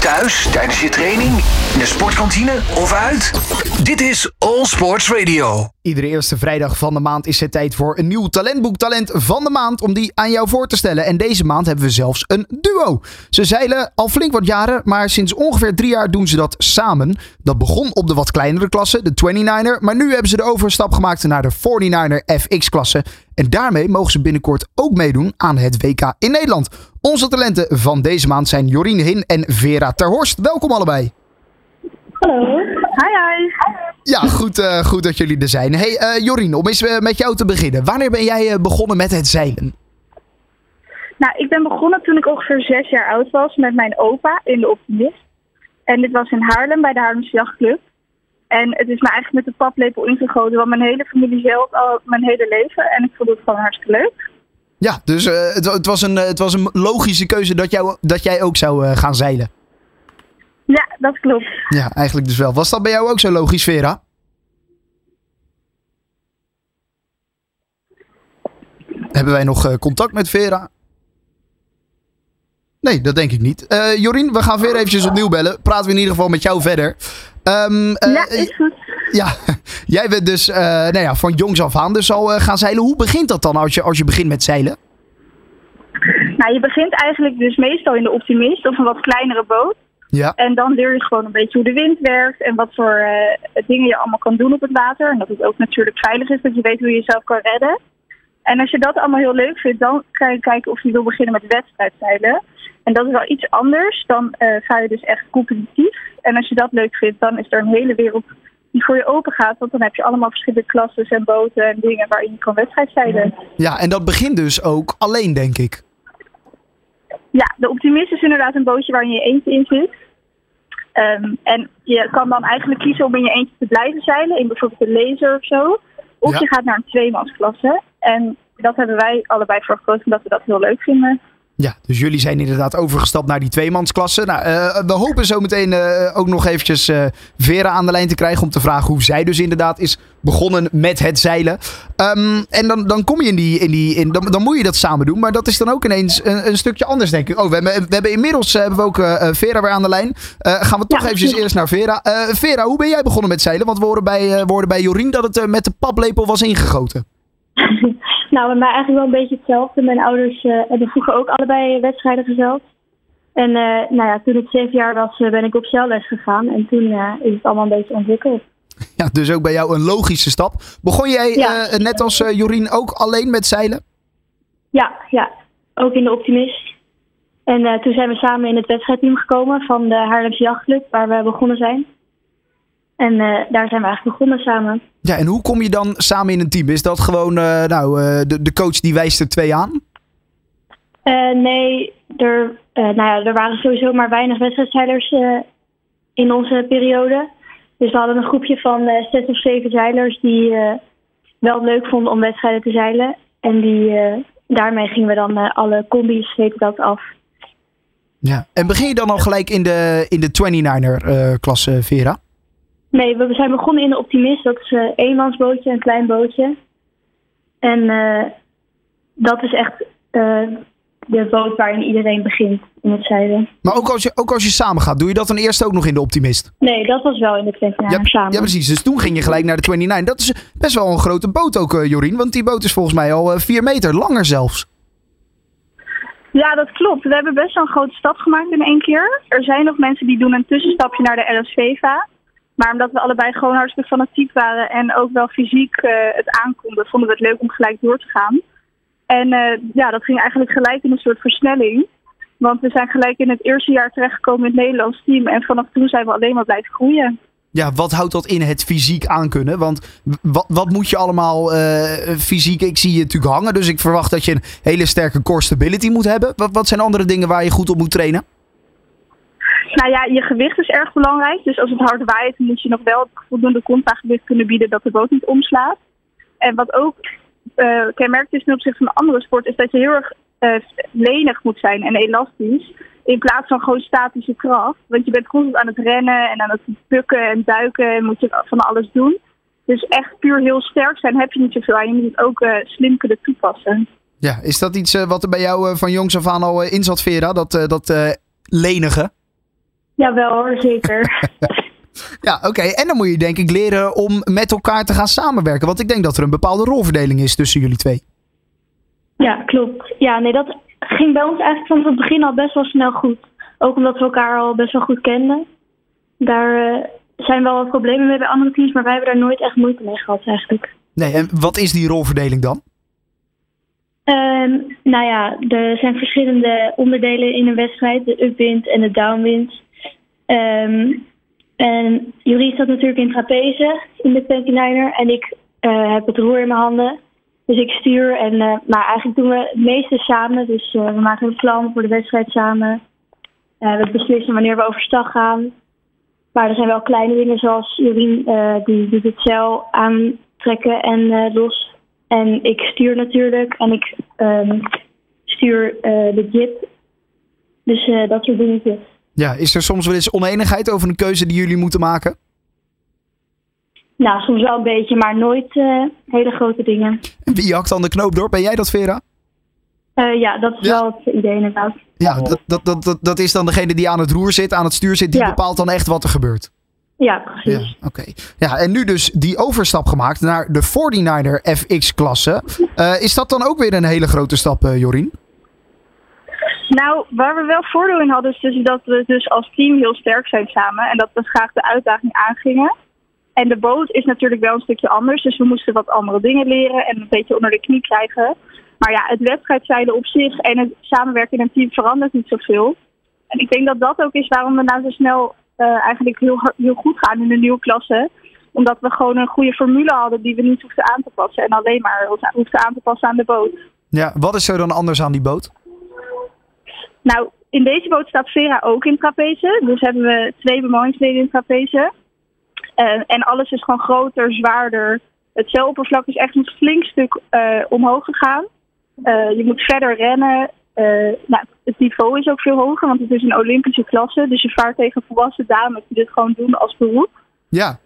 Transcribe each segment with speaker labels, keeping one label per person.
Speaker 1: Thuis, tijdens je training, in de sportkantine of uit? Dit is All Sports Radio.
Speaker 2: Iedere eerste vrijdag van de maand is het tijd voor een nieuw talentboek Talent van de Maand om die aan jou voor te stellen. En deze maand hebben we zelfs een duo. Ze zeilen al flink wat jaren, maar sinds ongeveer drie jaar doen ze dat samen. Dat begon op de wat kleinere klasse, de 29er, maar nu hebben ze de overstap gemaakt naar de 49er FX-klasse. En daarmee mogen ze binnenkort ook meedoen aan het WK in Nederland. Onze talenten van deze maand zijn Jorien Hin en Vera Terhorst. Welkom allebei.
Speaker 3: Hallo. Hi, hi.
Speaker 2: Ja, goed, eh, goed dat jullie er zijn. Hey eh, Jorien, om eens eh, met jou te beginnen. Wanneer ben jij eh, begonnen met het zeilen?
Speaker 3: Nou, ik ben begonnen toen ik ongeveer zes jaar oud was met mijn opa in de Optimist. En dit was in Haarlem bij de Haarlemse Jachtclub. En het is me eigenlijk met de paplepel ingegoten, want mijn hele familie zeilt al mijn hele leven. En ik vond het gewoon hartstikke leuk.
Speaker 2: Ja, dus eh, het, het, was een, eh, het was een logische keuze dat, jou, dat jij ook zou eh, gaan zeilen.
Speaker 3: Ja, dat klopt.
Speaker 2: Ja, eigenlijk dus wel. Was dat bij jou ook zo logisch, Vera? Hebben wij nog contact met Vera? Nee, dat denk ik niet. Jorien, we gaan Vera eventjes opnieuw bellen. Praten we in ieder geval met jou verder. Eh,
Speaker 3: ja, is goed.
Speaker 2: ja, jij bent dus eh, nou ja, van jongs af aan dus al eh, gaan zeilen. Hoe begint dat dan als je, als je begint met zeilen?
Speaker 3: Nou, je begint eigenlijk dus meestal in de Optimist of een wat kleinere boot.
Speaker 2: Ja.
Speaker 3: En dan leer je gewoon een beetje hoe de wind werkt en wat voor dingen je allemaal kan doen op het water. En dat het ook natuurlijk veilig is, dat je weet hoe je jezelf kan redden. En als je dat allemaal heel leuk vindt, dan kan je kijken of je wil beginnen met wedstrijdzeilen. En dat is wel iets anders. Dan eh ga je dus echt competitief. En als je dat leuk vindt, dan is er een hele wereld die voor je open gaat. Want dan heb je allemaal verschillende klassen en boten en dingen waarin je kan wedstrijdzeilen.
Speaker 2: Ja, en dat begint dus ook alleen, denk ik.
Speaker 3: Ja, de Optimist is inderdaad een bootje waar je eentje in zit. Ehm, en je kan dan eigenlijk kiezen om in je eentje te blijven zeilen, in bijvoorbeeld de laser of zo. Of
Speaker 2: Ja.
Speaker 3: je gaat naar een tweemansklasse. En dat hebben wij allebei voor gekozen omdat we dat heel leuk vinden.
Speaker 2: Ja, dus jullie zijn inderdaad overgestapt naar die tweemansklasse. Nou, eh, we hopen zo meteen eh, ook nog eventjes eh, Vera aan de lijn te krijgen om te vragen hoe zij dus inderdaad is begonnen met het zeilen. Ehm, en dan, dan kom je in die, in die in, dan, dan moet je dat samen doen, maar dat is dan ook ineens een, een stukje anders denk ik. Oh, we hebben, we hebben inmiddels hebben we ook Vera weer aan de lijn. Gaan we toch
Speaker 3: Ja,
Speaker 2: eventjes eerst naar Vera. Vera, hoe ben jij begonnen met zeilen? Want we hoorden bij, we hoorden bij Jorien dat het met de paplepel was ingegoten.
Speaker 4: Nou, bij mij eigenlijk wel een beetje hetzelfde. Mijn ouders eh, hebben vroeger ook allebei wedstrijden gezeild. En eh, nou ja, toen ik zeven jaar was, eh, ben ik op zeilles gegaan. En toen eh, is het allemaal een beetje ontwikkeld.
Speaker 2: Ja, dus ook bij jou een logische stap. Begon jij
Speaker 4: Ja.
Speaker 2: eh, net als eh, Jorien ook alleen met zeilen?
Speaker 4: Ja, ja. Ook in de Optimist. En eh, toen zijn we samen in het wedstrijdteam gekomen van de Haarlemse Jachtclub, waar we begonnen zijn. En eh, daar zijn we eigenlijk begonnen samen.
Speaker 2: Ja, en hoe kom je dan samen in een team? Is dat gewoon eh, nou, eh, de, de coach die wijst er twee aan?
Speaker 4: Nee, er, nou ja, er waren sowieso maar weinig wedstrijdzeilers in onze periode. Dus we hadden een groepje van zes of zeven zeilers die wel leuk vonden om wedstrijden te zeilen. En die, daarmee gingen we dan alle combis, dat, af.
Speaker 2: Ja. En begin je dan al gelijk in de, in de 29er eh klasse, Vera?
Speaker 4: Nee, we zijn begonnen in de Optimist. Dat is een eenmansbootje, een klein bootje. En eh, dat is echt eh, de boot waarin iedereen begint in het zeilen.
Speaker 2: Maar ook als, je, ook als je samen gaat, doe je dat dan eerst ook nog in de Optimist?
Speaker 4: Nee, dat was wel in de 29
Speaker 2: Ja,
Speaker 4: samen.
Speaker 2: ja, precies. Dus toen ging je gelijk naar de 29. Dat is best wel een grote boot ook, eh, Jorien. Want die boot is volgens mij al eh, vier meter langer zelfs.
Speaker 3: Ja, dat klopt. We hebben best wel een grote stap gemaakt in één keer. Er zijn nog mensen die doen een tussenstapje naar de LSVVA. Maar omdat we allebei gewoon hartstikke fanatiek waren en ook wel fysiek eh, het aankonden, vonden we het leuk om gelijk door te gaan. En eh, ja, dat ging eigenlijk gelijk in een soort versnelling. Want we zijn gelijk in het eerste jaar terechtgekomen in het Nederlands team. En vanaf toen zijn we alleen maar blijven groeien.
Speaker 2: Ja, wat houdt dat in het fysiek aankunnen? Want wat, wat moet je allemaal eh, fysiek... Ik zie je natuurlijk hangen, dus ik verwacht dat je een hele sterke core stability moet hebben. Wat, wat zijn andere dingen waar je goed op moet trainen?
Speaker 3: Nou ja, je gewicht is erg belangrijk. Dus als het hard waait, moet je nog wel voldoende contragewicht kunnen bieden dat de boot niet omslaat. En wat ook eh kenmerkt is ten opzichte van andere sporten, is dat je heel erg eh, lenig moet zijn en elastisch. In plaats van gewoon statische kracht. Want je bent constant aan het rennen en aan het bukken en duiken en moet je van alles doen. Dus echt puur heel sterk zijn heb je niet zoveel aan. Je moet het ook eh, slim kunnen toepassen.
Speaker 2: Ja, is dat iets wat er bij jou van jongs af aan al in zat, Vera? Dat, dat lenige?
Speaker 4: Jawel hoor, zeker.
Speaker 2: Ja, oké. En dan moet je denk ik leren om met elkaar te gaan samenwerken. Want ik denk dat er een bepaalde rolverdeling is tussen jullie twee.
Speaker 4: ja, klopt. Ja, nee, dat ging bij ons eigenlijk vanaf het begin al best wel snel goed. Ook omdat we elkaar al best wel goed kenden. Daar eh, zijn wel wat problemen mee bij andere teams, maar wij hebben daar nooit echt moeite mee gehad eigenlijk.
Speaker 2: Nee, en wat is die rolverdeling dan?
Speaker 4: Ehm, nou ja, er zijn verschillende onderdelen in een wedstrijd. De upwind en de downwind. Ehm, en Jurie staat natuurlijk in trapeze in de 29er. En ik eh, heb het roer in mijn handen. Dus ik stuur. En, maar eigenlijk doen we het meeste samen. Dus eh, we maken een plan voor de wedstrijd samen. We beslissen wanneer we overstag gaan. Maar er zijn wel kleine dingen zoals Jorien, die doet het zeil aantrekken en los. En ik stuur natuurlijk en ik ehm, stuur de jib. Dus dat soort dingetjes.
Speaker 2: Ja, is er soms wel eens oneenigheid over een keuze die jullie moeten maken?
Speaker 4: Nou, soms wel een beetje, maar nooit eh, hele grote dingen.
Speaker 2: En wie hakt dan de knoop door? Ben jij dat, Vera?
Speaker 4: Eh, ja, dat is
Speaker 2: Ja.
Speaker 4: wel het idee inderdaad.
Speaker 2: Ja, dat, dat, dat, dat, dat is dan degene die aan het roer zit, aan het stuur zit. Die
Speaker 4: Ja.
Speaker 2: bepaalt dan echt wat er gebeurt.
Speaker 4: Ja, precies.
Speaker 2: Ja, oké. Ja, en nu dus die overstap gemaakt naar de 49er FX-klasse. Eh, is dat dan ook weer een hele grote stap, Jorien?
Speaker 3: Nou, waar we wel voordeel in hadden, is dus dat we dus als team heel sterk zijn samen. En dat we graag de uitdaging aangingen. En de boot is natuurlijk wel een stukje anders. Dus we moesten wat andere dingen leren en een beetje onder de knie krijgen. Maar ja, het wedstrijdzeilen op zich en het samenwerken in een team verandert niet zoveel. En ik denk dat dat ook is waarom we nou zo snel eh, eigenlijk heel, heel goed gaan in de nieuwe klasse. Omdat we gewoon een goede formule hadden die we niet hoefden aan te passen. En alleen maar hoefden aan te passen aan de boot.
Speaker 2: Ja, wat is er dan anders aan die boot?
Speaker 3: Nou, in deze boot staat Vera ook in trapeze. Dus hebben we twee bemanningsleden in trapeze. En alles is gewoon groter, zwaarder. Het zeiloppervlak is echt een flink stuk eh, omhoog gegaan. Eh, je moet verder rennen. Eh, nou, het niveau is ook veel hoger, want het is een Olympische klasse. Dus je vaart tegen volwassen dames die dit gewoon doen als beroep.
Speaker 2: Ja.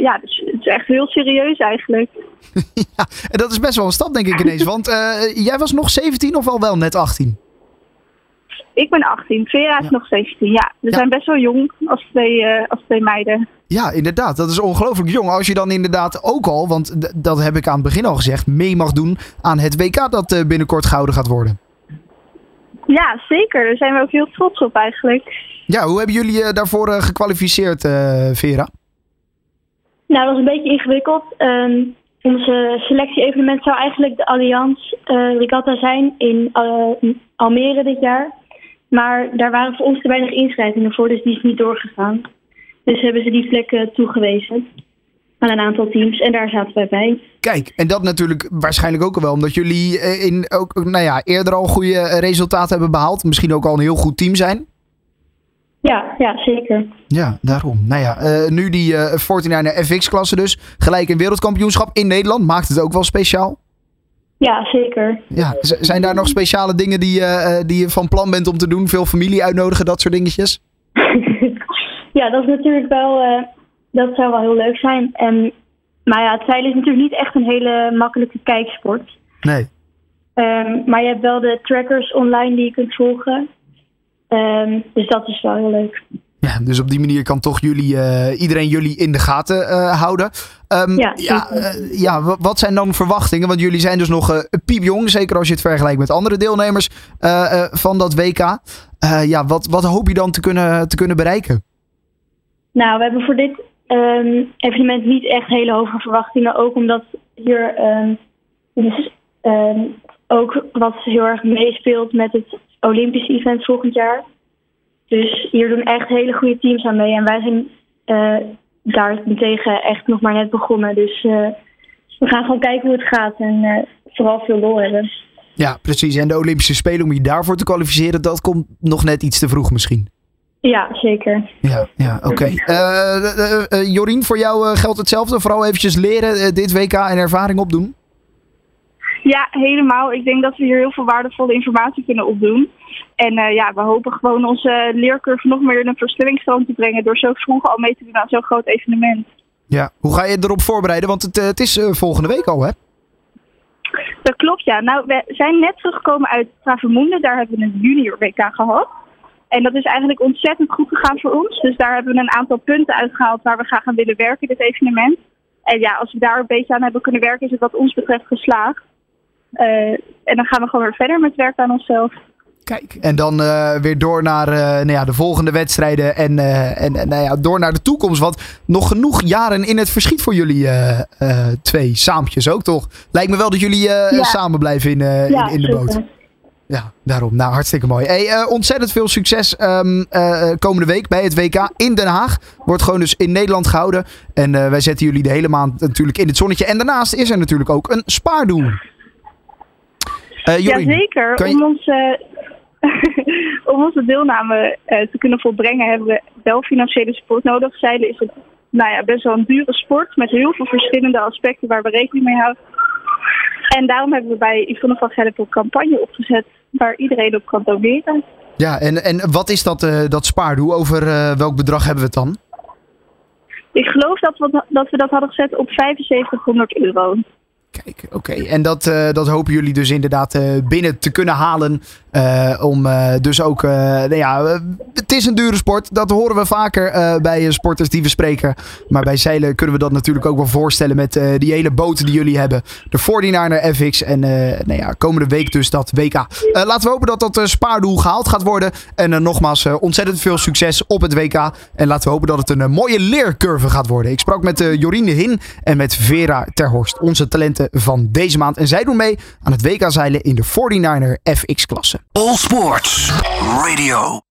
Speaker 3: Ja, dus het is echt heel serieus eigenlijk.
Speaker 2: ja, en dat is best wel een stap, denk ik ineens. Want jij was nog 17 of al wel net 18?
Speaker 3: Ik ben 18, Vera is
Speaker 2: Ja.
Speaker 3: nog 17. Ja, we
Speaker 2: Ja.
Speaker 3: zijn best wel jong als twee, eh, als twee meiden.
Speaker 2: Ja, inderdaad. Dat is ongelooflijk jong. Als je dan inderdaad ook al, want dat heb ik aan het begin al gezegd, mee mag doen aan het WK dat eh, binnenkort gehouden gaat worden.
Speaker 3: Ja, zeker. Daar zijn we ook heel trots op eigenlijk.
Speaker 2: Ja, hoe hebben jullie je daarvoor eh, gekwalificeerd, eh, Vera?
Speaker 4: Nou, dat was een beetje ingewikkeld. Ehm, onze selectie-evenement zou eigenlijk de Allianz eh, Regatta zijn in eh, Almere dit jaar. Maar daar waren voor ons te weinig inschrijvingen voor, dus die is niet doorgegaan. Dus hebben ze die plek eh, toegewezen aan een aantal teams en daar zaten wij bij.
Speaker 2: Kijk, en dat natuurlijk waarschijnlijk ook wel, omdat jullie eh, in ook, nou ja, eerder al goede eh, resultaten hebben behaald. Misschien ook al een heel goed team zijn.
Speaker 4: Ja, ja, zeker.
Speaker 2: Ja, daarom. Nou ja, eh, nu die eh 49 FX-klasse dus. Gelijk een wereldkampioenschap in Nederland. Maakt het ook wel speciaal?
Speaker 4: Ja, zeker.
Speaker 2: Ja. Zijn daar nog speciale dingen die, eh, eh, die je van plan bent om te doen? Veel familie uitnodigen, dat soort dingetjes?
Speaker 4: ja, dat is natuurlijk wel, eh, dat zou wel heel leuk zijn. En, maar ja, het zeilen is natuurlijk niet echt een hele makkelijke kijksport.
Speaker 2: Nee.
Speaker 4: Ehm, maar je hebt wel de trackers online die je kunt volgen. Ehm, dus dat is wel heel leuk.
Speaker 2: Ja, dus op die manier kan toch jullie, eh, iedereen jullie in de gaten eh, houden. Ehm,
Speaker 4: Ja,
Speaker 2: ja, eh, ja wa- wat zijn dan verwachtingen? Want jullie zijn dus nog piepjong, zeker als je het vergelijkt met andere deelnemers van dat WK. Ja, wat, wat hoop je dan te kunnen, te kunnen bereiken?
Speaker 4: Nou, we hebben voor dit ehm, evenement niet echt hele hoge verwachtingen. Ook omdat hier ehm, dus, ook wat heel erg meespeelt met het Olympisch event volgend jaar. Dus hier doen echt hele goede teams aan mee. En wij zijn eh daarentegen echt nog maar net begonnen. Dus eh, we gaan gewoon kijken hoe het gaat en eh, vooral veel lol hebben.
Speaker 2: Ja, precies. En de Olympische Spelen, om je daarvoor te kwalificeren, dat komt nog net iets te vroeg misschien.
Speaker 4: Ja, zeker.
Speaker 2: Ja, ja oké. Jorien, voor jou geldt hetzelfde. Vooral eventjes leren, dit WK en ervaring opdoen.
Speaker 3: Ja, helemaal. Ik denk dat we hier heel veel waardevolle informatie kunnen opdoen. En eh, ja, we hopen gewoon onze leercurve nog meer in een versnellingsstand te brengen door zo vroeg al mee te doen aan zo'n groot evenement.
Speaker 2: Ja. Hoe ga je erop voorbereiden? Want het, eh, het is eh, volgende week al, hè?
Speaker 3: Dat klopt, ja. Nou, we zijn net teruggekomen uit Travemünde. Daar hebben we een junior WK gehad. En dat is eigenlijk ontzettend goed gegaan voor ons. Dus daar hebben we een aantal punten uitgehaald waar we graag aan willen werken, dit evenement. En ja, als we daar een beetje aan hebben kunnen werken, is het wat ons betreft geslaagd. Uh, en dan gaan we gewoon weer verder met werken aan onszelf.
Speaker 2: Kijk, en dan uh, weer door naar uh, nou ja, de volgende wedstrijden en, uh, en, en nou ja, door naar de toekomst. Want nog genoeg jaren in het verschiet voor jullie twee saampjes ook, toch? Lijkt me wel dat jullie ja. samen blijven in, ja, in, in, de boot. Ja, daarom. Nou, hartstikke mooi. Hey, ontzettend veel succes um, komende week bij het WK in Den Haag. Wordt gewoon dus in Nederland gehouden. En wij zetten jullie de hele maand natuurlijk in het zonnetje. En daarnaast is er natuurlijk ook een spaardoel.
Speaker 3: Uh, Jazeker. Je... Om, onze, om onze deelname uh, te kunnen volbrengen hebben we wel financiële support nodig. Zeilen is het nou ja, best wel een dure sport met heel veel verschillende aspecten waar we rekening mee houden. En daarom hebben we bij Yvonne van Gelp een campagne opgezet waar iedereen op kan doneren.
Speaker 2: Ja, en, en wat is dat, uh, dat spaardoel? Over welk bedrag hebben we het dan?
Speaker 3: Ik geloof dat we, dat we dat hadden gezet op 7500 euro.
Speaker 2: Kijk, oké. En dat, uh, dat hopen jullie dus inderdaad binnen te kunnen halen. Uh, om dus ook, nou ja, het is een dure sport. Dat horen we vaker bij sporters die we spreken. Maar bij zeilen kunnen we dat natuurlijk ook wel voorstellen met die hele boten die jullie hebben. De 49er FX en nou ja, komende week dus dat WK. laten we hopen dat dat spaardoel gehaald gaat worden. En nogmaals, ontzettend veel succes op het WK. En laten we hopen dat het een mooie leercurve gaat worden. Ik sprak met Jorine Hin en met Vera Terhorst, onze talenten van deze maand. En zij doen mee aan het WK zeilen in de 49er FX-klasse.
Speaker 1: All Sports Radio.